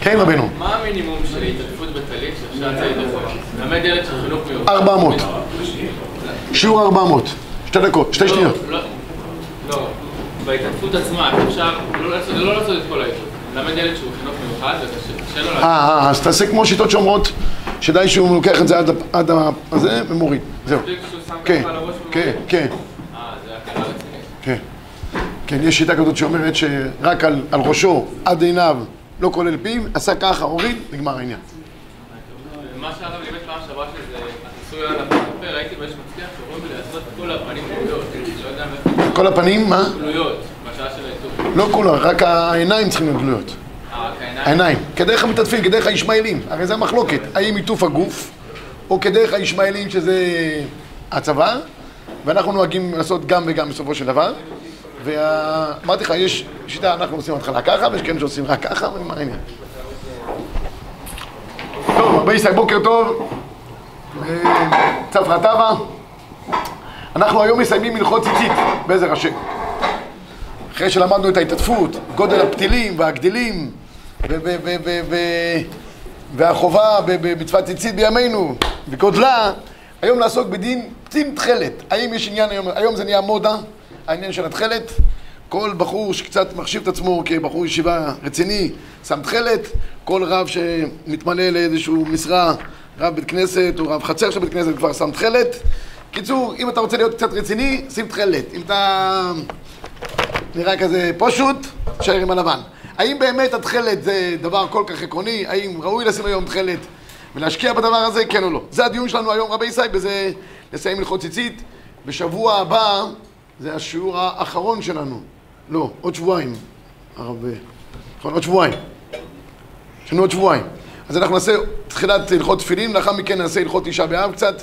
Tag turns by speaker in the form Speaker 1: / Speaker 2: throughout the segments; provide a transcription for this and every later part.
Speaker 1: כן, רבנו.
Speaker 2: מה המינימום של התעטפות בטלית שאפשר לצאת איתו? ללמד ילד של חינוך מיוחד.
Speaker 1: 400. שיעור 400. שתי דקות, שתי
Speaker 2: לא,
Speaker 1: שניות.
Speaker 2: לא, לא, בהתעטפות עצמה, אפשר לא לעשות- לא לעשות את כל העיתות. ללמד ילד שהוא חינוך מיוחד, וקשה לו
Speaker 1: אה. אה, אז תעשה כמו שיטות שאומרות שדי שהוא לוקח את זה עד. הזה ומוריד. זהו. כן, כן. כן,
Speaker 2: אה.
Speaker 1: כן. כן, יש שיטה כזאת שאומרת שרק על ראשו עד עיניו, לא כולל פיו, עשה ככה, הוריד, נגמר העניין.
Speaker 2: מה שהרב לימד פעם שעברה שזה הכיסוי על הפה, ראיתי באיש מצליח שאומרים לי לעשות כל הפנים גלויות. לא יודע
Speaker 1: כל הפנים, מה?
Speaker 2: גלויות, בשעה של העיתות.
Speaker 1: לא כולו, רק העיניים צריכים להיות גלויות.
Speaker 2: אה, העיניים?
Speaker 1: כדרך המתעטפים, כדרך הישמעאלים. הרי זה המחלוקת. האם עיטוף הגוף, או כדרך הישמעאלים שזה הצבא, ואנחנו נוהגים לעשות גם וגם בסופו של דבר. ואמרתי לך, יש שיטה, אנחנו עושים התחלה ככה, ויש כאלה שעושים רק ככה, ונגמר העניין. טוב, הרבה ישראל, בוקר טוב. אה, צפרא טבא. אנחנו היום מסיימים הלכות ציצית, בעזר השם. אחרי שלמדנו את ההתעטפות, גודל הפתילים והגדילים והחובה במצוות ציצית בימינו וגודלה, היום נעסוק בדין פתיל תכלת. האם יש עניין היום, היום זה נהיה מודה, העניין של התכלת. כל בחור שקצת מחשיב את עצמו כבחור ישיבה רציני, שם תכלת. כל רב שמתמנה לאיזשהו משרה, רב בית כנסת או רב חצר של בית כנסת כבר שם תכלת. קיצור, אם אתה רוצה להיות קצת רציני, שים תכלת. אם אתה נראה כזה פשוט, תשאר עם הלבן. האם באמת התכלת זה דבר כל כך עקרוני? האם ראוי לשים היום תכלת ולהשקיע בדבר הזה, כן או לא? זה הדיון שלנו היום, רבי ישי, בזה נסיים הלכות ציצית. בשבוע הבא, זה השיעור האחרון שלנו. לא, עוד שבועיים. הרב... נכון, עוד שבועיים. יש לנו עוד שבועיים. אז אנחנו נעשה תחילת הלכות תפילין, לאחר מכן נעשה הלכות תשעה באב קצת,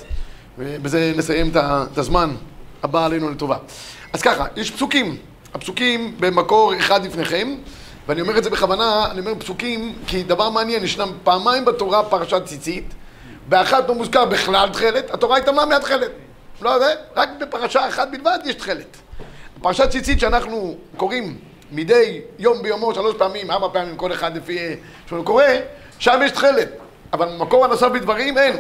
Speaker 1: ובזה נסיים את הזמן הבא עלינו לטובה. אז ככה, יש פסוקים. הפסוקים במקור אחד לפניכם, ואני אומר את זה בכוונה, אני אומר פסוקים, כי דבר מעניין, ישנם פעמיים בתורה פרשת ציצית, באחת לא מוזכר בכלל תכלת, התורה התאמנה מהתכלת. לא רק בפרשה אחת בלבד יש תכלת. פרשת ציצית שאנחנו קוראים מדי יום ביומו, שלוש פעמים, ארבע פעמים, כל אחד לפי שהוא קורא, שם יש תכלת. אבל במקור הנוסף בדברים אין.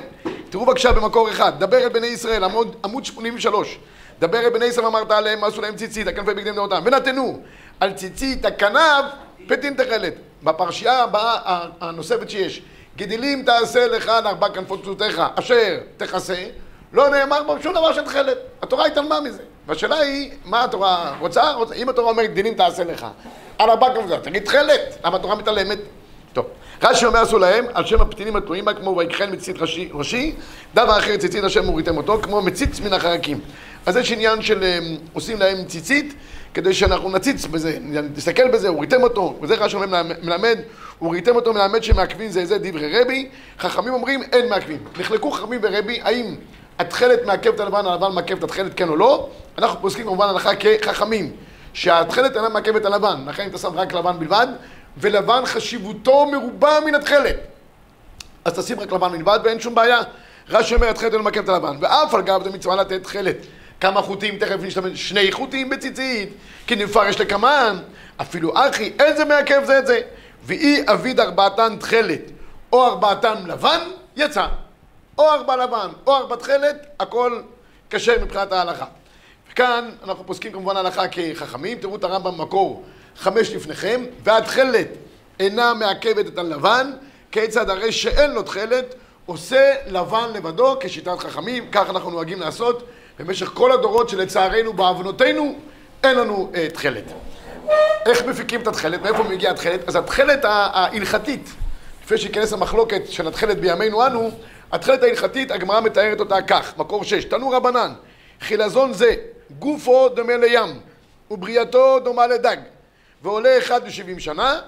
Speaker 1: תראו בבקשה במקור אחד, דבר אל בני ישראל, עמוד, עמוד 83. דבר אל בני ישראל ואמרת עליהם, עשו להם ציצית, הכנפי בגדים דעותם, ונתנו על ציצית הכנב פתין תכלת. בפרשייה הבאה הנוספת שיש, גידילים תעשה לך לארבע כנפות פשוטיך, אשר תכסה, לא נאמר בו שום דבר של תכלת. התורה התעלמה מזה. והשאלה היא, מה התורה רוצה? רוצה אם התורה אומרת גידילים תעשה לך, על ארבע כנפות, תגיד תכלת, למה התורה מתעלמת? טוב, רש"י אומר עשו להם, על שם הפתילים התלויים בה, כמו ויקחן מציצית ראשי, ראשי, דבר אחר ציצית השם מוריתם אותו, כמו מציץ מן החרקים. אז יש עניין של אמ, עושים להם ציצית, כדי שאנחנו נציץ בזה, נסתכל בזה, הוריתם אותו, וזה רש"י אומר מלמד, הוריתם אותו מלמד שמעכבים זה זה דברי רבי, חכמים אומרים אין מעכבים. נחלקו חכמים ורבי, האם התכלת מעכב את הלבן, הלבן מעכב את התכלת כן או לא? אנחנו פוסקים כמובן הלכה כחכמים, שהתכלת אינה מעכבת הלבן, לכן אתה שם רק לבן בלבד, ולבן חשיבותו מרובה מן התכלת. אז תשים רק לבן בלבד ואין שום בעיה. רש"י אומר התכלת אינו מעכב את הלבן, ואף על גב זה מצווה לתת תכלת. כמה חוטים, תכף נשתמש, שני חוטים בציצית, כי נפרש לקמן, אפילו אחי, אין זה מעכב זה את זה. ואי אביד ארבעתן תכלת, או ארבעתן לבן, יצא. או ארבע לבן, או ארבע תכלת, הכל כשר מבחינת ההלכה. וכאן אנחנו פוסקים כמובן הלכה כחכמים, תראו את הרמב"ם במקור חמש לפניכם, והתכלת אינה מעכבת את הלבן, כיצד הרי שאין לו תכלת, עושה לבן לבדו כשיטת חכמים, כך אנחנו נוהגים לעשות במשך כל הדורות שלצערנו בעוונותינו אין לנו אה, תכלת. איך מפיקים את התכלת? מאיפה מגיעה התכלת? אז התכלת ההלכתית, לפני שייכנס המחלוקת של התכלת בימינו אנו, התכלת ההלכתית, הגמרא מתארת אותה כך, מקור שש, תנו רבנן, חילזון זה, גופו דומה לים, ובריאתו דומה לדג, ועולה אחד לשבעים שנה,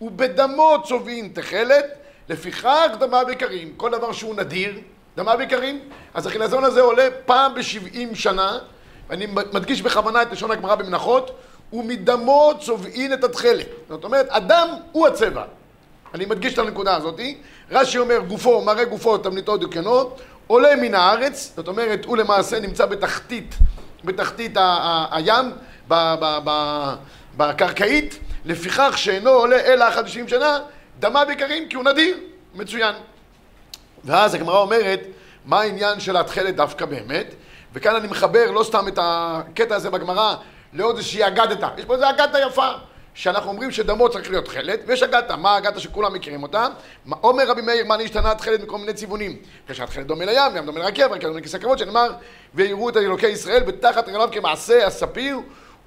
Speaker 1: ובדמו צובעים תכלת, לפיכך דמה ביקרים. כל דבר שהוא נדיר, דמה ביקרים. אז החילזון הזה עולה פעם בשבעים שנה, ואני מדגיש בכוונה את לשון הגמרא במנחות, ומדמו צובעין את התכלת. זאת אומרת, אדם הוא הצבע. אני מדגיש את הנקודה הזאת. רש"י אומר, גופו, מראה גופו, תבניתו דיוקנו, עולה מן הארץ, זאת אומרת, הוא למעשה נמצא בתחתית, בתחתית הים, בקרקעית, לפיכך שאינו עולה אלא ושבעים שנה, דמה ביקרים כי הוא נדיר, מצוין. ואז הגמרא אומרת, מה העניין של התכלת דווקא באמת? וכאן אני מחבר לא סתם את הקטע הזה בגמרא לעוד איזושהי אגדתא. יש פה איזו אגדתא יפה, שאנחנו אומרים שדמו צריך להיות תכלת, ויש אגדתא, מה האגדתא שכולם מכירים אותה? אומר רבי מאיר, מה נשתנה התכלת מכל מיני צבעונים? כשהתכלת דומה לים, ים דומה לרכב, רכב דומה לכיסא כבוד, שנאמר, ויראו את אלוקי ישראל בתחת רגליו כמעשה הספיר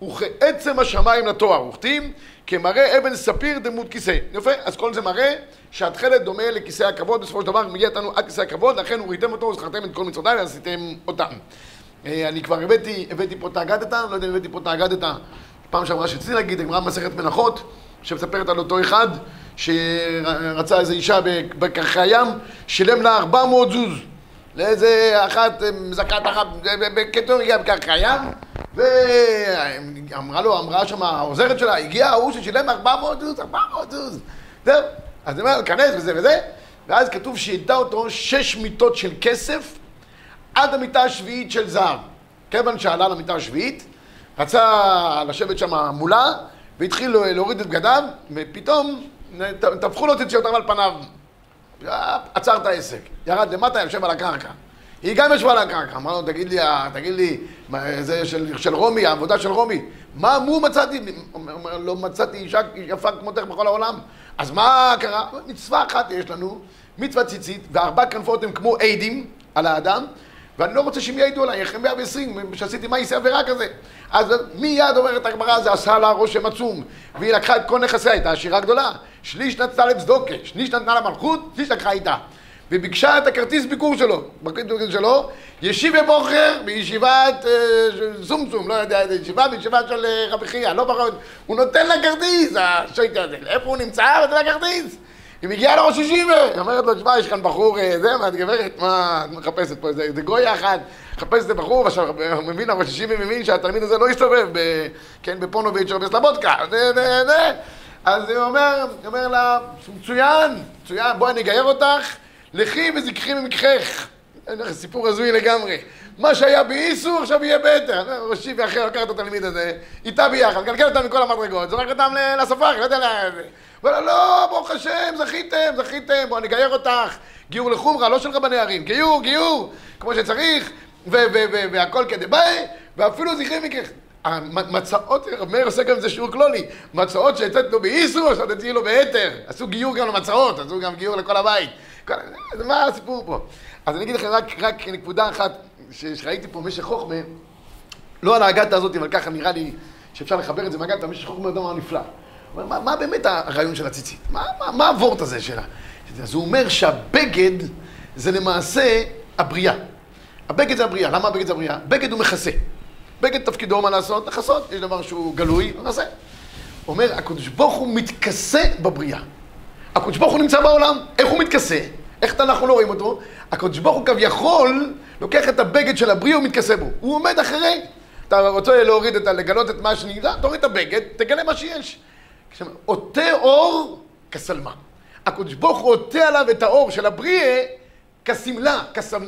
Speaker 1: וכעצם השמיים לתואר, וכתים כמראה אבן ספיר דמות כיסא. יפה, אז כל זה מראה שהתכלת דומה לכיסא הכבוד, בסופו של דבר מגיע איתנו עד כיסא הכבוד, לכן הוריתם אותו וזכרתם את כל מצוותיי ועשיתם אותם. אה, אני כבר הבאתי, הבאתי פה את האגדתא, לא יודע אם הבאתי פה את האגדתא פעם שעברה שרציתי להגיד, הגמרא במסכת מנחות, שמספרת על אותו אחד שרצה איזו אישה בקרחי הים, שילם לה 400 זוז. לאיזה אחת מזכת אחת, בקיצור הגיעה בקרקע הים, ואמרה לו, אמרה שם העוזרת שלה, הגיע ההוא ששילם 400 זוז, 400 זוז. זהו, אז היא אומרת, כנס וזה וזה, ואז כתוב שהייתה אותו שש מיטות של כסף עד המיטה השביעית של זהב. כיוון שעלה למיטה השביעית, רצה לשבת שם מולה, והתחיל להוריד את בגדיו, ופתאום טפחו לו את יציאותיו על פניו. עצר את העסק, ירד למטה, יושב על הקרקע. היא גם ישבה על הקרקע, אמר לו, תגיד לי, תגיד לי, זה של, של רומי, העבודה של רומי, מה מו מצאתי? אומר, לא מצאתי אישה יפה כמותך בכל העולם. אז מה קרה? מצווה אחת יש לנו, מצווה ציצית, וארבע כנפות הן כמו עדים על האדם, ואני לא רוצה שהם יעידו עליי, אחרי 120, שעשיתי מה יעשה עבירה כזה. אז מיד אומרת הגמרא, זה עשה לה רושם עצום. והיא לקחה את כל נכסיה, הייתה עשירה גדולה. שליש נתנה לבצדוקה, שליש נתנה למלכות, שליש לקחה איתה. וביקשה את הכרטיס ביקור שלו, ביקור שלו, ישיבה בוחר בישיבת זומזום, לא יודע איזה ישיבה, בישיבה של רבי חייא, לא ברור, הוא נותן לה כרטיס, השויטה הזה, איפה הוא נמצא? הוא נותן לה כרטיס. היא מגיעה לראש ישיבה, היא אומרת לו, תשמע, יש כאן בחור, זה, מה את גברת, מה את מחפשת פה, איזה גויה אחת, מחפשת את הבחור, עכשיו, הוא מבין, הראש ישיבה מבין שהתלמיד הזה לא יסתובב, כן, בפונוביץ' או בסלבודקה, זה, זה, זה. אז הוא אומר, הוא אומר לה, מצוין, מצוין, בואי אני אגייר אותך, לכי וזכחי ממקחך. סיפור הזוי לגמרי. מה שהיה באיסור עכשיו יהיה בהתר. ראשי ואחר לקח את התלמיד הזה, איתה ביחד, גלגל אותם מכל המדרגות, זורק אותם לספארי, לא יודע. הוא אומר לא, ברוך השם, זכיתם, זכיתם, בואו נגייר אותך. גיור לחומרה, לא של רבני ערים, גיור, גיור, כמו שצריך, והכל כדבעי, ואפילו זכרי מקחך. המצאות, מאיר עושה גם איזה שיעור כלולי, מצאות שיצאת לו באיסור, עכשיו תציעי לו בהתר. עשו גיור גם למצאות, עשו גם גיור לכל הבית. מה הסיפור פה? אז אני אגיד לכם רק, רק נקודה אחת שראיתי פה במשך חוכמה, לא על האגדה הזאת, אבל ככה נראה לי שאפשר לחבר את זה מהאגדה, במשך חוכמה דבר נפלא. מה, מה באמת הרעיון של הציצית? מה, מה, מה הוורט הזה שלה? אז הוא אומר שהבגד זה למעשה הבריאה. הבגד זה הבריאה. למה הבגד זה הבריאה? בגד הוא מכסה. בגד תפקידו מה לעשות? לכסות. יש דבר שהוא גלוי, מכסה. אומר, הקדוש ברוך הוא מתכסה בבריאה. הקדוש ברוך הוא נמצא בעולם, איך הוא מתכסה? איך אנחנו לא רואים אותו? הקדוש ברוך הוא כביכול לוקח את הבגד של הבריאה ומתכסה בו. הוא עומד אחרי. אתה רוצה להוריד את ה... לגלות את מה שנגדע, תוריד את הבגד, תגלה מה שיש. עוטה אור כסלמה. הקדוש ברוך הוא עוטה עליו את האור של הבריאה כסמלה,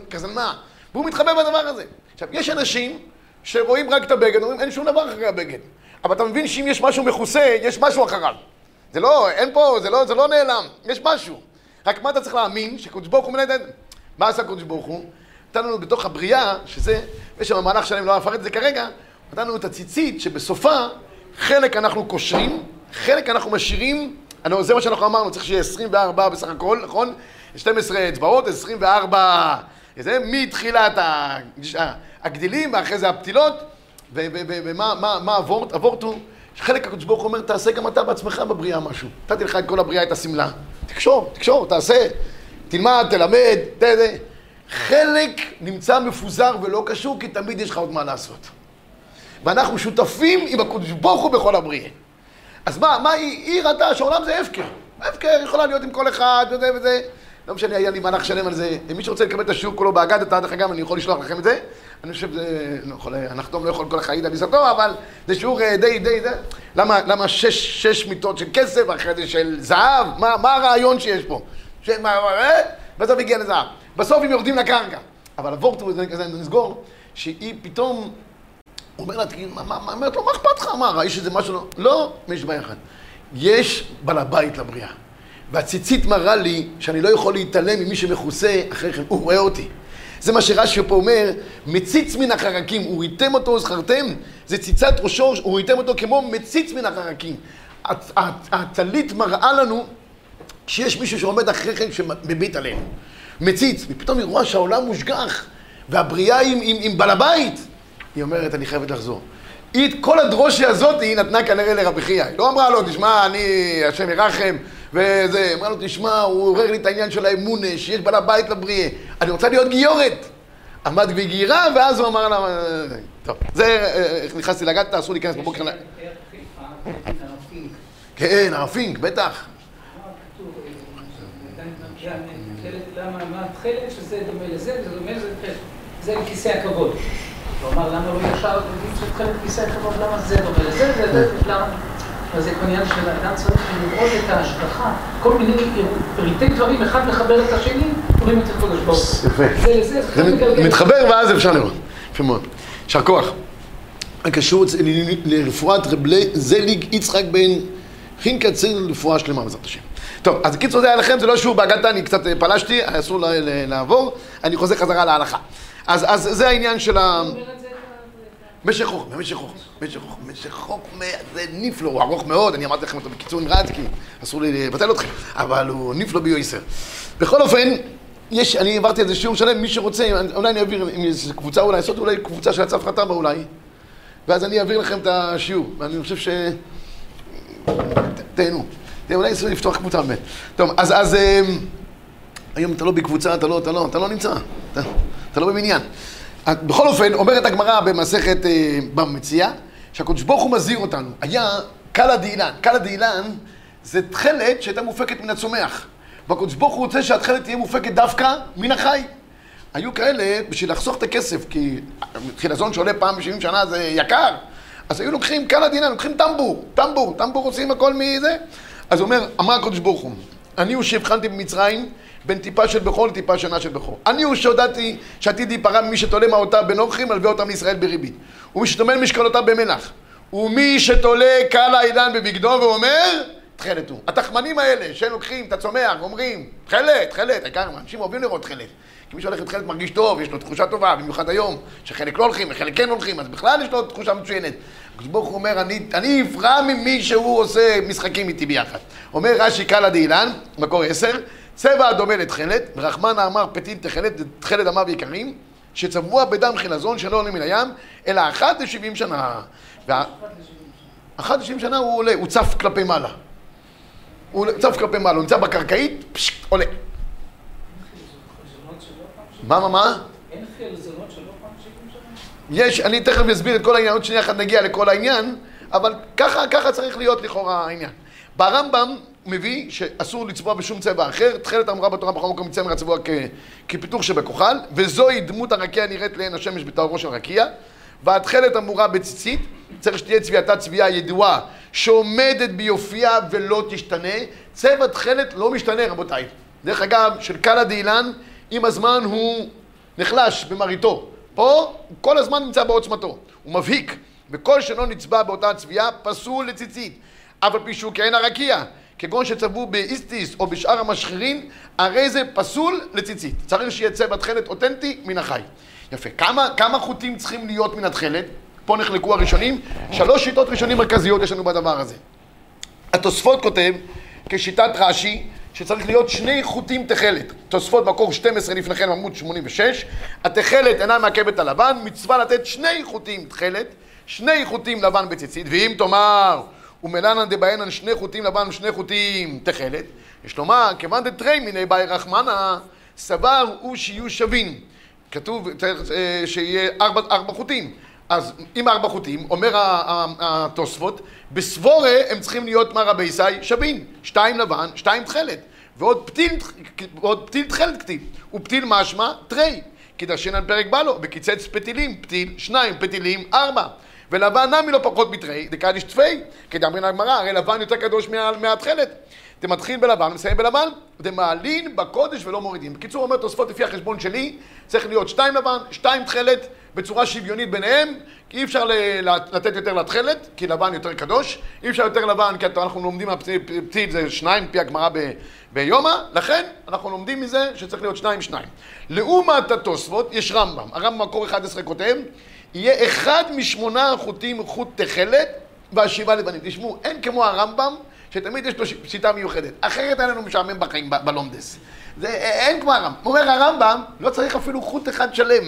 Speaker 1: כסלמה. והוא מתחבא בדבר הזה. עכשיו, יש אנשים שרואים רק את הבגד, אומרים אין שום דבר אחרי הבגד. אבל אתה מבין שאם יש משהו מכוסה, יש משהו אחריו. זה לא, אין פה, זה לא, זה לא נעלם, יש משהו. רק מה אתה צריך להאמין? שקדוש ברוך הוא מנהל... מה עשה קדוש ברוך הוא? נתן לנו בתוך הבריאה, שזה, יש שם מהלך שלם, לא אפרט את זה כרגע, נתן לנו את הציצית שבסופה חלק אנחנו קושרים, חלק אנחנו משאירים, זה מה שאנחנו אמרנו, צריך שיהיה 24 בסך הכל, נכון? 12 אצבעות, 24, זה מתחילת הגדילים, ואחרי זה הפתילות, ומה הוורט? הוורט הוא חלק הקדוש ברוך הוא אומר, תעשה גם אתה בעצמך בבריאה משהו. נתתי לך את כל הבריאה, את השמלה. תקשור, תקשור, תעשה. תלמד, תלמד, תדע. חלק נמצא מפוזר ולא קשור, כי תמיד יש לך עוד מה לעשות. ואנחנו שותפים עם הקדוש ברוך הוא בכל הבריאה. אז מה, מה היא, היא ראתה שהעולם זה הפקר. הפקר יכולה להיות עם כל אחד וזה וזה. לא משנה, היה לי מהלך שלם על זה. מי שרוצה לקבל את השיעור כולו באגדת, דרך אגב, אני יכול לשלוח לכם את זה. אני חושב שזה, לא יכול, הנחתום לא יכול כל החיים על עיסתו, אבל זה שיעור אה, די, די, די. למה, למה שש, שש מיטות של כסף, אחרי זה של זהב? מה, מה הרעיון שיש פה? שמה, אה? בסוף הגיע לזהב. בסוף הם יורדים לקרקע. אבל הוורט הוא כזה, נסגור, שהיא פתאום, אומר לה, תגיד, מה, מה, אומרת לו, מה אכפת לך? מה, ראיש איזה משהו? לא, לא, יש בעיה אחת. יש בעל הבית לבריאה. והציצית מראה לי שאני לא יכול להתעלם ממי שמכוסה אחרי כן, הוא רואה אותי. זה מה שרש"י פה אומר, מציץ מן החרקים, וראיתם אותו זכרתם, זה ציצת ראשו, וראיתם אותו כמו מציץ מן החרקים. הטלית מראה לנו שיש מישהו שעומד אחרי כן שמביט עלינו. מציץ, ופתאום היא רואה שהעולם מושגח, והבריאה עם, עם, עם בעל הבית. היא אומרת, אני חייבת לחזור. היא את כל הדרושי הזאת היא נתנה כנראה לרבי חייא. היא לא אמרה לו, תשמע, אני, השם ירחם, וזה, אמרה לו, תשמע, הוא עורר לי את העניין של האמונה, שיש בעל הבית לבריאה. אני רוצה להיות גיורת. עמד בגירה, ואז הוא אמר לה, טוב, זה, איך נכנסתי לגעת, אסור להיכנס בבוקר. כן, הרב פינק, בטח.
Speaker 3: מה התכלת שזה דומה לזה, וזה דומה לזה, זה כיסא הכבוד. הוא אמר, למה לא ישר, צריך תכלת כיסא הכבוד, למה זה דומה לזה, וזה, למה... אז זה עניין של האדם צריך לראות את ההשגחה, כל מיני פריטי דברים, אחד מחבר את השני, רואים את הקודש ברוך
Speaker 1: יפה. זה מתחבר ואז אפשר לראות. יפה מאוד. יישר כוח. הקשור לרפואת רבלי זליג יצחק בן חינקצר לרפואה שלמה בעזרת השם. טוב, אז קיצור זה היה לכם, זה לא שיעור באגדה, אני קצת אה, פלשתי, אסור לעבור, אני חוזר חזרה להלכה. אז זה העניין של ה... משך חוכמה, משך חוכמה, משך חוכמה, משך חוכמה, זה נפלא, הוא ארוך מאוד, אני אמרתי לכם אותו בקיצור נראה כי אסור לי לבטל אתכם, אבל הוא נפלא ביועיסר. בכל אופן, יש, אני העברתי על זה שיעור שלם, מי שרוצה, אולי אני אעביר, אם יש קבוצה אולי, לעשות אולי קבוצה של הצו חטאבה אולי, ואז אני אעביר לכם את השיעור, ואני חושב ש... תהנו. אולי אסור לפתוח קבוצה באמת. טוב, אז, אז אמ, היום אתה לא בקבוצה, אתה לא, אתה לא, אתה לא נמצא, אתה, אתה לא במניין. בכל אופן, אומרת הגמרא במסכת אה, במציאה, שהקדוש ברוך הוא מזהיר אותנו. היה קלא דאילן. קלא דאילן זה תכלת שהייתה מופקת מן הצומח. והקדוש ברוך הוא רוצה שהתכלת תהיה מופקת דווקא מן החי. היו כאלה, בשביל לחסוך את הכסף, כי חילזון שעולה פעם ב-70 שנה זה יקר, אז היו לוקחים קלא דאילן, לוקחים טמבור, טמבור, טמבור עושים הכל מזה. אז הוא אומר, אמר הקדוש ברוך הוא, אני הוא שהבחנתי במצרים בין טיפה של בכור לטיפה שנה של בכור. אני הוא שהודעתי שעתיד להיפרע ממי שתולה מעותיו בין אורחים, מלווה אותם לישראל בריבית. ומי שטומן משקלותיו במלח. ומי שתולה קל האילן בבגדו ואומר, תכלת הוא. התחמנים האלה שהם לוקחים את הצומח ואומרים, תכלת, תכלת, העיקר אנשים אוהבים לראות תכלת. כי מי שהולך עם תכלת מרגיש טוב, יש לו תחושה טובה, במיוחד היום, שחלק לא הולכים וחלק כן הולכים, אז בכלל יש לו תחושה מצוינת. הקדוש ברוך הוא אומר, אני, אני אפרע ממי שהוא עושה משחקים איתי ביחד. אומר רש"י קלא דאילן, מקור עשר, צבע הדומה לתכלת, ורחמנה אמר פתיל תכלת, תכלת דמיו יקרים, שצבוע בדם חילזון שלא עולה מן הים, אלא אחת לשבעים שנה. אחת לשבעים שנה הוא עולה, הוא צף כלפי מעלה. הוא צף כלפי מעלה, הוא נמצא בקרקעית, פשט, עולה. מה, מה, מה?
Speaker 3: אין חילזונות שלא פעם שבעים
Speaker 1: שנה? יש, אני תכף אסביר את כל העניין, עוד שנייה אחת נגיע לכל העניין, אבל ככה, ככה צריך להיות לכאורה העניין. ברמב"ם מביא שאסור לצבוע בשום צבע אחר, תכלת אמרה בתורה בכל מקום מצמר הצבוע כפיתוח שבכוחל, וזוהי דמות הרקיע נראית לעין השמש בתאורו של רקיע, והתכלת אמורה בציצית, צריך שתהיה צביעתה צביעה ידועה שעומדת ביופייה ולא תשתנה, צבע תכלת לא משתנה רבותיי. דרך אגב, של קלא דאילן, עם הזמן הוא נחלש במראיתו. פה הוא כל הזמן נמצא בעוצמתו, הוא מבהיק, וכל שלא נצבע באותה צביעה פסול לציצית. אף על פי שהוא כעין הרקיע, כגון שצבעו באיסטיס או בשאר המשחירים, הרי זה פסול לציצית. צריך שיהיה צבע תכלת אותנטי מן החי. יפה. כמה, כמה חוטים צריכים להיות מן התכלת? פה נחלקו הראשונים. שלוש שיטות ראשונים מרכזיות יש לנו בדבר הזה. התוספות כותב, כשיטת רש"י, שצריך להיות שני חוטים תכלת. תוספות מקור 12 לפניכם עמוד 86. התכלת אינה מעכבת הלבן, מצווה לתת שני חוטים תכלת, שני חוטים לבן בציצית, ואם תאמר ומלנן דבעינן שני חוטים לבן ושני חוטים תכלת, יש לומר, כיוון דתרי מיני באי רחמנה, סבר הוא שיהיו שווים. כתוב אה, שיהיה ארבע, ארבע חוטים. אז אם ארבע חוטים, אומר התוספות, בסבורה הם צריכים להיות מה רבי ישי שווים. שתיים לבן, שתיים תכלת. ועוד פתיל, ועוד פתיל תכלת כתיב. ופתיל משמע תרי. כי דשן פרק בא לו, וקיצץ פתילים, פתיל, שניים, פתילים, ארבע. ולבן נמי לא פחות מתרי, דקדיש תפי, כדאמרין הגמרא, הרי לבן יותר קדוש מהתכלת. אתם מתחילים בלבן, מסיים בלבן, אתם מעלים בקודש ולא מורידים. בקיצור, אומר תוספות לפי החשבון שלי, צריך להיות שתיים לבן, שתיים תכלת, בצורה שוויונית ביניהם, כי אי אפשר לתת יותר לתכלת, כי לבן יותר קדוש, אי אפשר יותר לבן, כי אנחנו לומדים מהפתיל זה שניים, פי הגמרא ביומא, לכן אנחנו לומדים מזה שצריך להיות שניים שניים. לעומת התוספות, יש רמב"ם, הרמב"ם מקור 11 כותב, יהיה אחד משמונה חוטים חוט תכלת והשבעה לבנים. תשמעו, אין כמו הרמב"ם, שתמיד יש לו שיטה מיוחדת. אחרת אין לנו משעמם בחיים, בלומדס. זה, אין כמו הרמב"ם. אומר הרמב"ם, לא צריך אפילו חוט אחד שלם.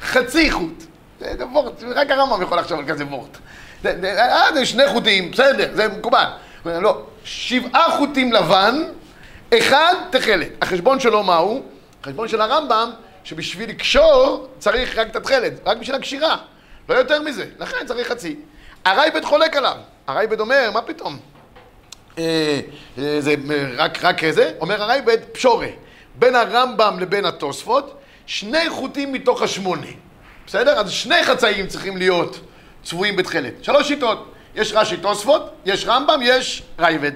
Speaker 1: חצי חוט. זה, זה וורט, רק הרמב"ם יכול לחשוב על כזה וורט. אה, זה שני חוטים, בסדר, זה מקובל. לא, שבעה חוטים לבן, אחד תכלת. החשבון שלו מהו? החשבון של הרמב"ם, שבשביל לקשור צריך רק את התכלת, רק בשביל הקשירה. לא יותר מזה, לכן צריך חצי. הרייבד חולק עליו. הרייבד אומר, מה פתאום? אה, אה, זה אה, רק, רק זה, אומר הרייבד, פשורה. בין הרמב"ם לבין התוספות, שני חוטים מתוך השמונה. בסדר? אז שני חצאים צריכים להיות צבועים בתכלת. שלוש שיטות. יש רש"י תוספות, יש רמב"ם, יש רייבד.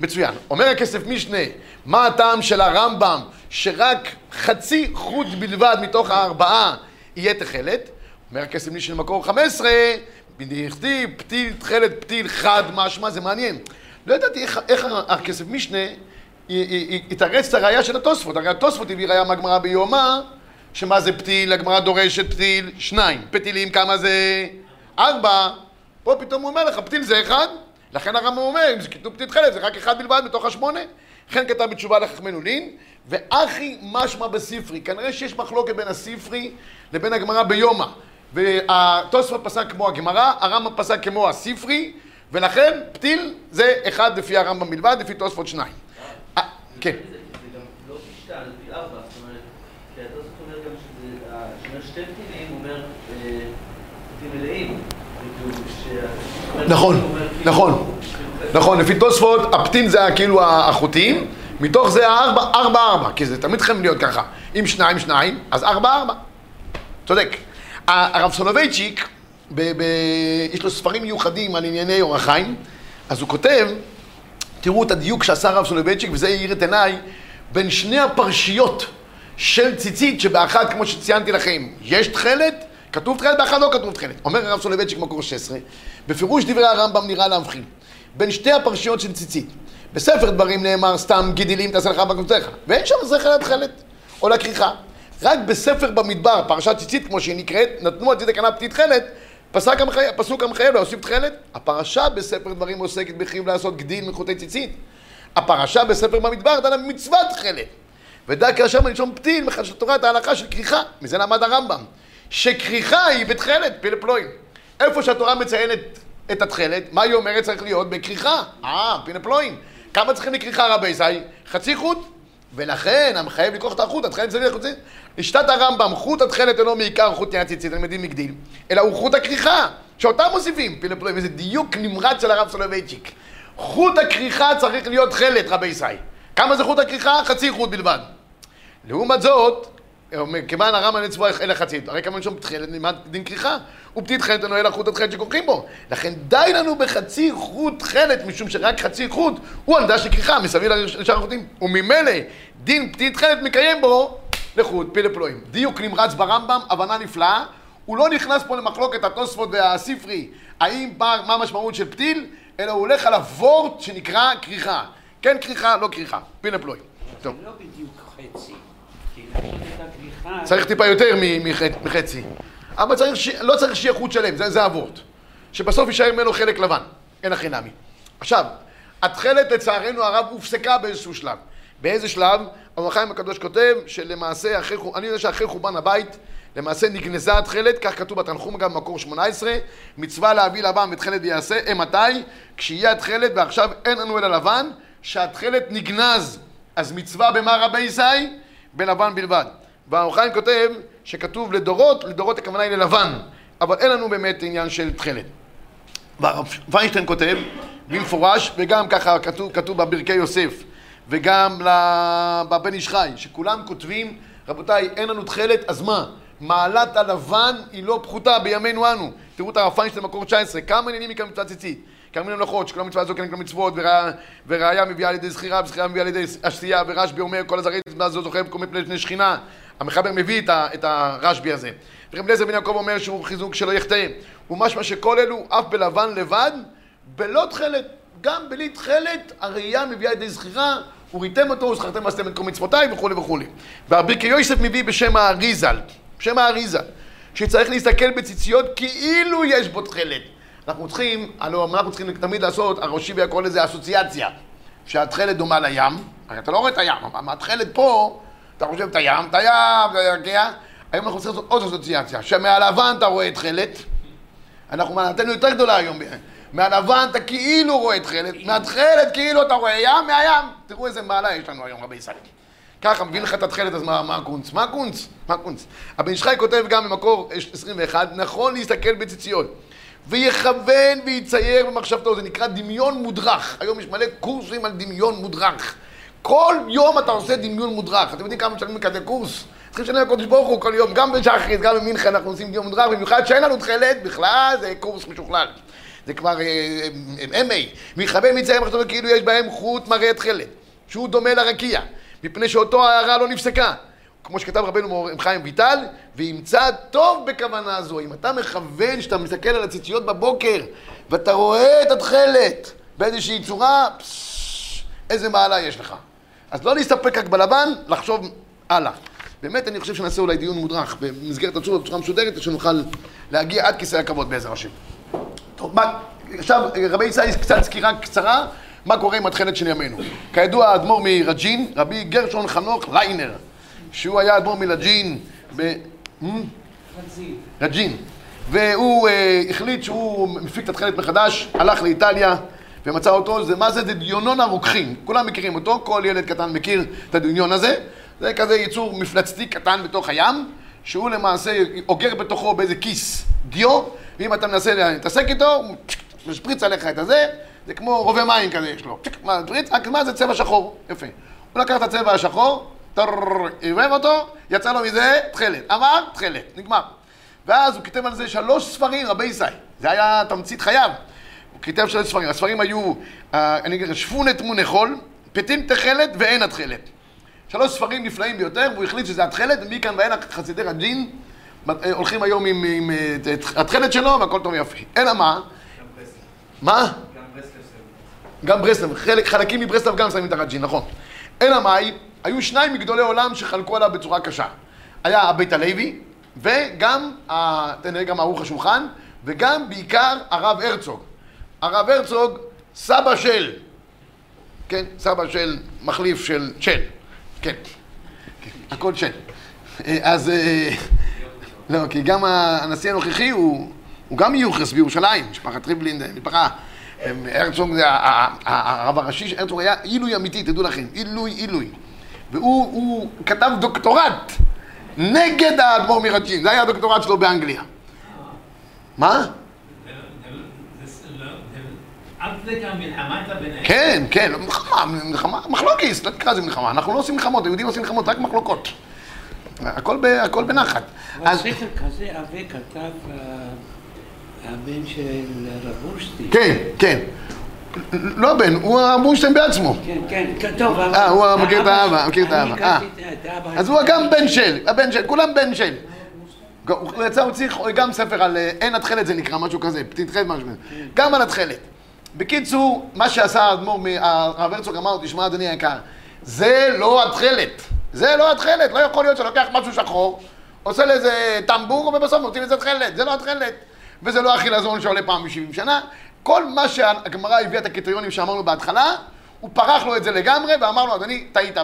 Speaker 1: מצוין. אומר הכסף משנה, מה הטעם של הרמב"ם שרק חצי חוט בלבד מתוך הארבעה יהיה תכלת? אומר הכסף משנה מקור 15, בדכתיב פתיל תכלת פתיל חד משמע, זה מעניין. לא ידעתי איך, איך הכסף משנה יתרץ את הראייה של התוספות. הרי התוספות הביא ראייה מהגמרא ביומא, שמה זה פתיל, הגמרא דורשת פתיל, שניים. פתילים כמה זה? ארבע. פה פתאום הוא אומר לך, פתיל זה אחד, לכן הרמב"ם אומר, אם זה כתוב פתיל תכלת, זה רק אחד בלבד מתוך השמונה. לכן כתב בתשובה לחכמנו לין, ואחי משמע בספרי. כנראה שיש מחלוקת בין הספרי לבין הגמרא ביומא. והתוספות פסק כמו הגמרא, הרמב"ם פסק כמו הספרי, ולכן פתיל זה אחד לפי הרמב"ם בלבד, לפי תוספות שניים. כן.
Speaker 4: שתי פתילים, אומר אה, פתילים מלאים.
Speaker 1: נכון, נכון. נכון, לפי תוספות, הפתיל זה כאילו החוטים, מתוך זה הארבע, ארבע ארבע, כי זה תמיד חייב להיות ככה. אם שניים שניים, אז ארבע ארבע. צודק. הרב סולובייצ'יק, ב- ב- יש לו ספרים מיוחדים על ענייני אורח חיים, אז הוא כותב, תראו את הדיוק שעשה הרב סולובייצ'יק, וזה האיר את עיניי, בין שני הפרשיות של ציצית, שבאחת, כמו שציינתי לכם, יש תכלת, כתוב תכלת, באחת לא כתוב תכלת. אומר הרב סולובייצ'יק מקור 16, בפירוש דברי הרמב"ם נראה להבחין בין שתי הפרשיות של ציצית. בספר דברים נאמר סתם גדילים תעשה לך בכסותך, ואין שם זכר לתכלת או לכריכה. רק בספר במדבר, פרשת ציצית כמו שהיא נקראת, ונתנו על ציצית הכנף פתיל תכלת, פסק המחייב, פסוק המחייב להוסיף תכלת. הפרשה בספר דברים עוסקת בחיוב לעשות גדיל מחוטי ציצית. הפרשה בספר במדבר דנה במצוות תכלת. ודע כי מלשון פתיל מחדש התורה את ההלכה של כריכה. מזה למד הרמב"ם. שכריכה היא בתכלת, פלפלואים. איפה שהתורה מציינת את התכלת, מה היא אומרת צריך להיות? בכריכה. אה, פינפלואים. כמה צריכים לכריכה רבי זי? חצי חוט. ולכן המחייב לקרוא את החוט, התכלת צריך לחוט ציצית. לשיטת הרמב"ם, חוט התכלת אינו מעיקר חוט עניין ציצית, תלמידים מגדיל, אלא הוא חוט הכריכה, שאותם מוסיפים, פינפלואים, איזה דיוק נמרץ של הרב סולובייצ'יק. חוט הכריכה צריך להיות תכלת, רבי ישראל. כמה זה חוט הכריכה? חצי חוט בלבד. לעומת זאת, אומר, כיוון הרמב"ם נצבוע אלא חצי, הרי כמובן שם דין כריכה, ופתית תכלת אינו אלא חוט התכלת שכורכים בו. לכן די לנו בחצי חוט תכלת, משום שרק חצי חוט הוא עמדה של כריכה מסביב לשאר החוטים. וממילא דין פתית תכלת מקיים בו לחוט פלפלואים. דיוק נמרץ ברמב"ם, הבנה נפלאה. הוא לא נכנס פה למחלוקת התוספות והספרי, האם מה מה המשמעות של פתיל, אלא הוא הולך על הוורט שנקרא כריכה. כן כריכה, לא כריכה. פלפלואים. טוב.
Speaker 5: זה לא בדיוק חצי. כי לעשות את הכריכה...
Speaker 1: צריך טיפה יותר מחצי. אבל צריך. לא צריך שיהיה חוט שלם, זה, זה אבות. שבסוף יישאר ממנו חלק לבן, אין הכי נמי. עכשיו, התכלת לצערנו הרב הופסקה באיזשהו שלב. באיזה שלב? אור החיים הקדוש כותב שלמעשה, אחרי, אני יודע שאחרי חורבן הבית, למעשה נגנזה התכלת, כך כתוב בתנחום גם במקור 18, מצווה להביא לבן ותכלת ויעשה, אימתי? כשיהיה התכלת ועכשיו אין לנו אלא לבן, שהתכלת נגנז. אז מצווה במה רבי ישי? בלבן בלבד. והאור כותב שכתוב לדורות, לדורות הכוונה היא ללבן, אבל אין לנו באמת עניין של תכלת. והרב ויינשטיין כותב במפורש, וגם ככה כתוב, כתוב בברכי יוסף, וגם בבן איש חי, שכולם כותבים, רבותיי, אין לנו תכלת, אז מה? מעלת הלבן היא לא פחותה בימינו אנו. תראו את הרב פיינשטיין במקור 19, כמה עניינים מכאן מצוות ציצית. קיימים למלאכות, שכל המצווה הזו כנגד המצוות, ורע- וראיה מביאה על ידי זכירה, וזכירה מביאה על ידי עשייה, ורשב"י אומר, כל הזרעי מה זו זוכה במקום מפני שני שכינה. המחבר מביא את, את הרשב"י הזה. ורב אליעזר בן יעקב אומר שהוא חיזוק שלא יחטא. ומשמע שכל אלו, אף בלבן לבד, בלא תכלת. גם בלי תכלת, הראייה מביאה לידי זכירה, וריתם אותו, וזכרתם ועשיתם את כל מצוותיי, וכולי וכולי. והברכי יוסף מביא בשם האריזל, בשם האריזל, שצריך להסתכל בציציות כאילו יש בו תכלת. אנחנו צריכים, הלוא אנחנו צריכים תמיד לעשות, הראשי קורא לזה אסוציאציה, שהתכלת דומה לים, הרי אתה לא רואה את הים, אבל מהתכלת פה, אתה חושב את הים, את הים, זה ירקיע, היום אנחנו צריכים לעשות עוד אסוציאציה, שמהלבן אתה רואה תכלת, אנחנו מעלתנו יותר גדולה היום. מהלבן אתה כאילו רואה תכלת, מהתכלת כאילו אתה רואה ים, מהים. תראו איזה מעלה יש לנו היום, רבי ישראל. ככה, מביא לך את התכלת, אז מה, מה הקונץ? מה הקונץ? מה הקונץ? הבן ישחי כותב גם במקור 21, נכון להסתכל בציציות. ויכוון ויצייר במחשבתו, זה נקרא דמיון מודרך. היום יש מלא קורסים על דמיון מודרך. כל יום אתה עושה דמיון מודרך. אתם יודעים כמה משלמים כזה קורס? צריכים לשלם לקודש ברוך הוא כל יום, גם בשחרית, גם במינכן אנחנו עושים דמיון מודרך, במיוחד שאין לנו תכלת, בכלל זה קורס משוכלל. זה כבר אה, MA. ויכוון ויצייר במחשבתו כאילו יש בהם חוט מראה תכלת, שהוא דומה לרקיע, מפני שאותו ההערה לא נפסקה. כמו שכתב רבנו חיים ויטל, וימצא טוב בכוונה זו. אם אתה מכוון, שאתה מסתכל על הציציות בבוקר, ואתה רואה את התכלת באיזושהי צורה, איזה מעלה יש לך. אז לא להסתפק רק בלבן, לחשוב הלאה. באמת, אני חושב שנעשה אולי דיון מודרך במסגרת הצורה בצורה מסודרת, שנוכל להגיע עד כיסא הכבוד בעזר השם. טוב, מה, עכשיו, רבי ישי, קצת סקירה קצרה, מה קורה עם התכלת של ימינו. כידוע, האדמו"ר מרג'ין, רבי גרשון חנוך ליינר, שהוא היה אדמו"ר מרג'ין ב... רג'ין. והוא אה, החליט שהוא מפיק את התכלת מחדש, הלך לאיטליה ומצא אותו, זה מה זה? זה דיונון הרוקחים. כולם מכירים אותו, כל ילד קטן מכיר את הדיוניון הזה. זה כזה יצור מפלצתי קטן בתוך הים, שהוא למעשה אוגר בתוכו באיזה כיס דיו, ואם אתה מנסה להתעסק איתו, הוא משפריץ עליך את הזה, זה כמו רובה מים כזה יש לו. מה, מה זה צבע שחור, יפה. הוא לקח את הצבע השחור, עירב אותו, יצא לו מזה תכלת. אמר, תכלת, נגמר. ואז הוא כתב על זה שלוש ספרים, רבי ישי. זה היה תמצית חייו. הוא כתב שלוש ספרים. הספרים היו, אה, אני אגיד, שפונת תמוני חול, פתין תכלת ואין התכלת. שלוש ספרים נפלאים ביותר, והוא החליט שזה התכלת, ומכאן ואילך חסידי רג'ין אה, הולכים היום עם, עם אה, התכלת שלו, והכל טוב ויפה. אלא מה? מה? גם ברסלב, חלק, חלקים מברסלב גם שמים את הרג'ין, נכון. אלא מאי, היו שניים מגדולי עולם שחלקו עליו בצורה קשה. היה הבית הלוי, וגם, ה- תנראה גם ערוך השולחן, וגם בעיקר הרב הרצוג. הרב הרצוג, סבא של, כן, סבא של מחליף של של, כן, הכל של. אה, אז, אה, לא, כי גם הנשיא הנוכחי הוא, גם מיוחס בירושלים, משפחת ריבלין, משפחה. הם- הרצוג זה הרב הראשי, הרצוג היה עילוי אמיתי, תדעו לכם, עילוי, עילוי. והוא הוא כתב דוקטורט נגד האדמו"ר מרג'ין, זה היה הדוקטורט שלו באנגליה. מה? כן, כן, מלחמה, מלחמה, מחלוקת, לא נקרא לזה מלחמה, אנחנו לא עושים מלחמות, היהודים עושים מלחמות, רק מחלוקות. הכל, בנחת.
Speaker 5: אבל ספר כזה עבה כתב אה, הבן של רב.
Speaker 1: כן, כן. לא בן, הוא הבורשטיין בעצמו.
Speaker 5: כן, כן, כן, טוב.
Speaker 1: אה, הוא מכיר את האבא, מכיר את
Speaker 5: אני
Speaker 1: האבא,
Speaker 5: הכרתי
Speaker 1: אה.
Speaker 5: את האבא.
Speaker 1: אז הוא גם בן של, הבן של, כולם בן של. הוא יצא, הוא צריך גם ספר על אה, אין התכלת זה נקרא, משהו כזה, פתיתכלת משהו כזה. גם על התכלת. בקיצור, מה שעשה האדמו"ר, הרב הרצוג אמר לו, תשמע אדוני היקר, זה לא התכלת. זה לא התכלת, לא יכול להיות שלוקח משהו שחור, עושה לזה טמבור, ובסוף נותנים לזה תכלת. זה לא התכלת. וזה לא החילזון שעולה פעם ב-70 שנה. כל מה שהגמרא הביאה את הקריטריונים שאמרנו בהתחלה, הוא פרח לו את זה לגמרי, ואמר לו, אדוני, טעית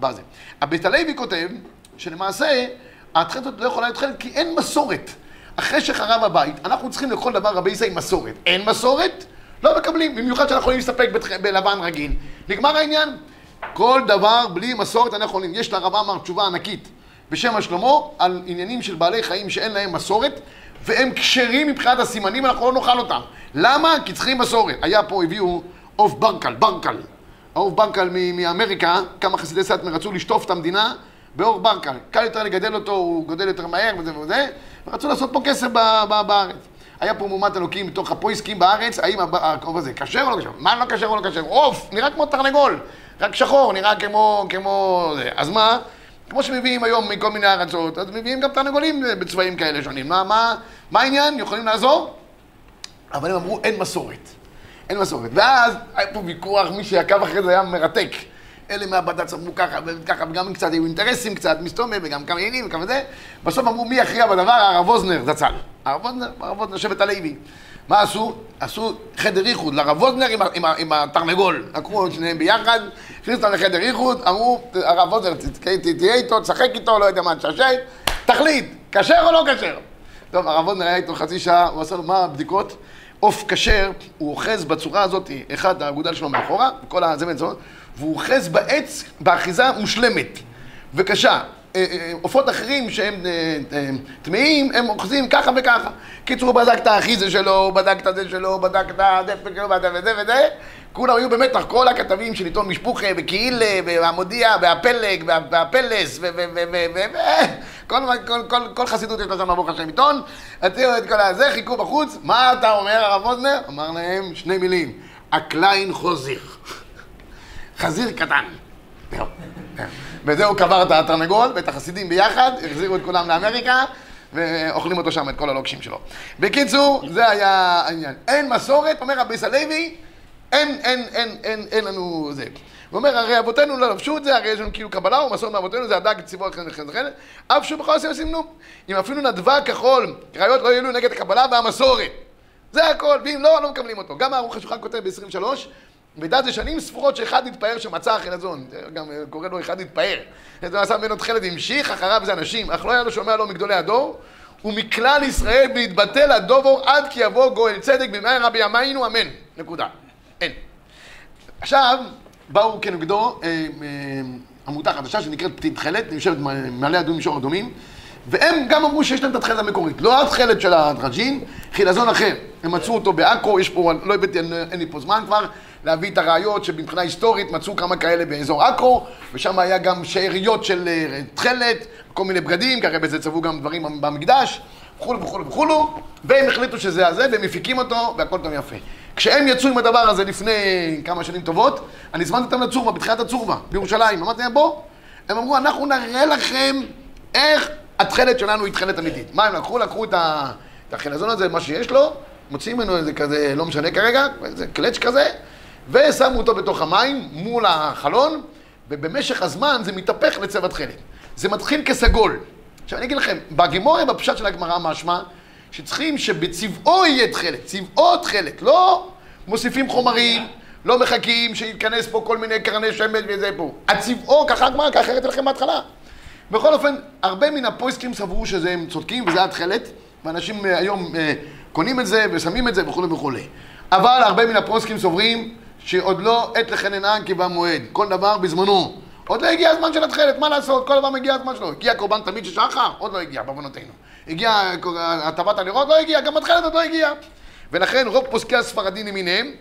Speaker 1: בזה. הבית הלוי כותב, שלמעשה, התכלת הזאת לא יכולה להיות תכלת כי אין מסורת. אחרי שחרב הבית, אנחנו צריכים לכל דבר רבי ישראל מסורת. אין מסורת, לא מקבלים, במיוחד שאנחנו יכולים להסתפק בתח- בלבן רגיל. נגמר העניין. כל דבר בלי מסורת אנחנו יכולים. יש לרב עמר תשובה ענקית בשם השלמה על עניינים של בעלי חיים שאין להם מסורת, והם כשרים מבחינת הסימנים, אנחנו לא נאכל אותם. למה? כי צריכים מסורת. היה פה, הביאו עוף ברקל, ברקל. העוף ברקל מאמריקה, כמה חסידי סאטמר רצו לשטוף את המדינה בעוף ברקל. קל יותר לגדל אותו, הוא גדל יותר מהר וזה וזה, ורצו לעשות פה כסף בארץ. היה פה מהומת אלוקים מתוך הפויסקים בארץ, האם הכרוב הזה כשר או לא כשר? מה לא כשר או לא כשר? עוף, נראה כמו תרנגול, רק שחור, נראה כמו, כמו. אז מה? כמו שמביאים היום מכל מיני ארצות, אז מביאים גם תרנגולים בצבעים כאלה שונים. מה, מה, מה העניין? יכולים לעזור? אבל הם אמרו, אין מסורת. אין מסורת. ואז היה פה ויכוח, מי שעקב אחרי זה היה מרתק. אלה מהבד"ץ אמרו ככה וככה, וגם קצת היו אינטרסים, קצת מסתומם, וגם כמה עניינים וכמה זה. בסוף אמרו, מי יכריע בדבר? הרב ווזנר זצ"ל. הרב ווזנר, הרב ווזנר, שבט הלוי. מה עשו? עשו חדר איחוד לרב ווזנר עם, עם, עם התרנגול. לקחו את שניהם ביחד, הכניסו אותם לחדר איחוד, אמרו, הרב ת- תהיה איתו, תשחק איתו, לא יודע מה, תששט, תחליט, כשר או לא כשר? טוב, הרב ווזנר היה איתו חצי שעה, הוא עשה לו מה הבדיקות? עוף כשר, הוא אוחז בצורה הזאת, אחד, האגודל שלו מאחורה, כל הזמן אצלו, והוא אוחז בעץ באחיזה מושלמת וקשה. אה, אה, עופות אחרים שהם אה, טמאים, הם אוחזים ככה וככה. קיצור, הוא בדק את האחיזה שלו, הוא בדק את הזה שלו, הוא בדק את הדפק שלו, וזה וזה. כולם היו במתח, כל הכתבים של עיתון משפוחה, וקהילה, והמודיע, והפלג, וה- והפלס, ו... ו... ו... כל, חסידות יש שם ברוך השם עיתון, הוציאו את כל הזה, חיכו בחוץ, מה אתה אומר הרב אוזנר? אמר להם שני מילים, הקליין חוזיר. חזיר קטן. זהו. וזה הוא קבר את התרנגול ואת החסידים ביחד, החזירו את כולם לאמריקה, ואוכלים אותו שם, את כל הלוקשים שלו. בקיצור, זה היה העניין. אין מסורת, אומר רבי סלוי, אין, אין, אין, אין, אין לנו זה. הוא אומר, הרי אבותינו לא לבשו את זה, הרי יש לנו כאילו קבלה ומסורת מאבותינו, זה הדג ציבור אחרי וכן וכן, אף שהוא בכל עושים סימנו. אם אפילו נדבה כחול, קריות לא יעלו נגד הקבלה והמסורת. זה הכל, ואם לא, לא מקבלים אותו. גם הערוך השולחן כותב ב-23, מידע זה שנים ספורות שאחד התפאר שמצא החילזון. זה גם אה, קורא לו אחד התפאר. זה עשה ממנו תכלת, המשיך אחריו זה אנשים, אך לא היה לו שומע לו מגדולי הדור, ומכלל ישראל בהתבטל הדובו עד כי יבוא גואל צדק במהרה רבי ימינו אמן. נקודה. אין. עכשיו, באו כנגדו אה, אה, עמותה חדשה שנקראת פתית תכלת, נמשלת מעלה אדומים מישור אדומים, והם גם אמרו שיש להם את התכלת המקורית, לא התכלת של הדרג'ין, חילזון אחר. הם מצאו אותו בעכו, יש פה, לא הבאתי, אין לי פה זמן כבר, להביא את הראיות שמבחינה היסטורית מצאו כמה כאלה באזור עכו, ושם היה גם שאריות של אה, תכלת, כל מיני בגדים, הרי בזה צבעו גם דברים במקדש, וכולו וכולו וכולו, והם החליטו שזה הזה, והם מפיקים אותו, והכל טוב יפה. כשהם יצאו עם הדבר הזה לפני כמה שנים טובות, אני הזמנתי אותם לצורבה, בתחילת הצורבה, בירושלים. אמרתי להם, בוא. הם אמרו, אנחנו נראה לכם איך התכלת שלנו היא תכלת אמיתית. מה הם לקחו? לקחו את ה- את החילזון הזה, מה שיש לו, מוציאים ממנו איזה כזה, לא משנה כרגע, איזה קלץ' כזה, ושמו אותו בתוך המים מול החלון, ובמשך הזמן זה מתהפך לצבע תכלת. זה מתחיל כסגול. עכשיו אני אגיד לכם, בגימוריה, בפשט של הגמרא משמע, שצריכים שבצבעו יהיה תכלת, צבעו תכלת, לא מוסיפים חומרים, לא מחכים שייכנס פה כל מיני קרני שמש וזה פה. הצבעו, ככה הגמרא, ככה הראיתי לכם בהתחלה. בכל אופן, הרבה מן הפויסקים סברו שזה הם צודקים וזה התכלת, ואנשים אה, היום אה, קונים את זה ושמים את זה וכולי וכולי. אבל הרבה מן הפויסקים סוברים שעוד לא עת לחננן כי במועד, כל דבר בזמנו. עוד לא הגיע הזמן של התכלת, מה לעשות? כל דבר מגיע הזמן שלו. הגיע קורבן תמיד של שחר? עוד לא הגיע, בעוונותינו. הגיע הטבת הנרות? לא הגיע, גם התכלת עוד לא הגיע. ולכן רוב פוסקי הספרדים למיניהם,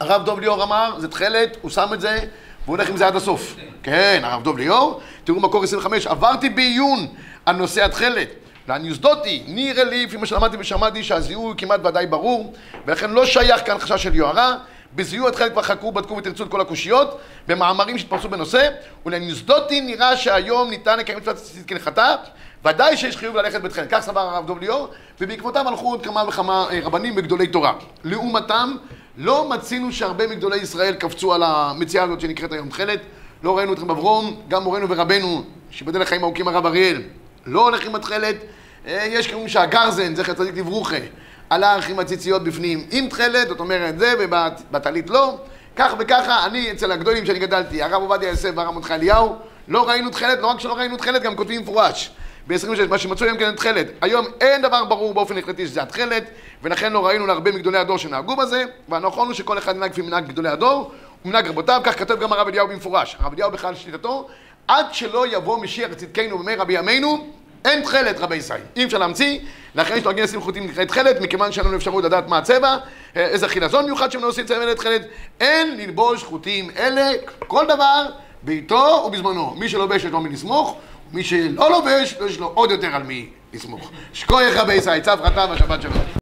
Speaker 1: הרב דוב ליאור אמר, זה תכלת, הוא שם את זה, והוא הולך עם זה עד הסוף. כן, הרב דוב ליאור, תראו מקור 25, עברתי בעיון על נושא התכלת. לאן יוסדותי, נראה לי, לפי מה שלמדתי ושמעתי, שהזיהוי כמעט ודאי ברור, ולכן לא שייך כאן חשש של יוהרה. בזיהוי התכלת כבר חקרו, בדקו ותרצו את כל הקושיות, במאמרים שהתפרסו בנושא, ולאן יוסדותי נראה שהיום ניתן לקיים מצוות ציצית כהלכתה, ודאי שיש חיוב ללכת בתכלת. כך סבר הרב דוב ליאור, ובעקבותם הלכו עוד כמה וכמה אה, רבנים וגדולי תורה. לעומתם, לא מצינו שהרבה מגדולי ישראל קפצו על המציאה הזאת שנקראת היום תכלת. לא ראינו את רב אברום, גם מורנו ורבנו, שיבדל לחיים ארוכים הרב אריאל, לא הולך עם התכלת. אה, יש כאלה שהגרזן, זכר צדיק לברוכה, הלך עם הציציות בפנים עם תכלת, זאת אומרת זה, ובטלית לא. כך וככה, אני אצל הגדולים שאני גדלתי, הרב עובדיה יוסף והרב מרדכי אליהו, לא ראינו תכלת, לא רק שלא ראינו תכלת, גם כותבים מפורש. ב-26, מה שמצאו היום כן תכלת. היום אין דבר ברור באופן החלטי שזה התכלת, ולכן לא ראינו להרבה מגדולי הדור שנהגו בזה, והנכון הוא שכל אחד ינהג לפי מנהג גדולי הדור, ומנהג רבותיו, כך כתב גם הרב אליהו במפורש. הרב אליהו בכלל שליטתו, עד שלא יבוא משיח צדקנו במי רבי ימינו, אין תכלת רבי ישראל. אי אפשר להמציא, לכן יש נוהגים לשים חוטים נקראת תכלת, מכיוון שאין לנו אפשרות לדעת מה הצבע, איזה חילזון מיוחד שהם לא עושים צבע תכלת, אין ללבוש חוטים אלה, כל דבר בעיתו ובזמנו. מי שלובש יש לו מי לסמוך, מי שלא לובש, יש לו עוד יותר על מי לסמוך. שכוח רבי ישראל, צו חטא ושבת שלום.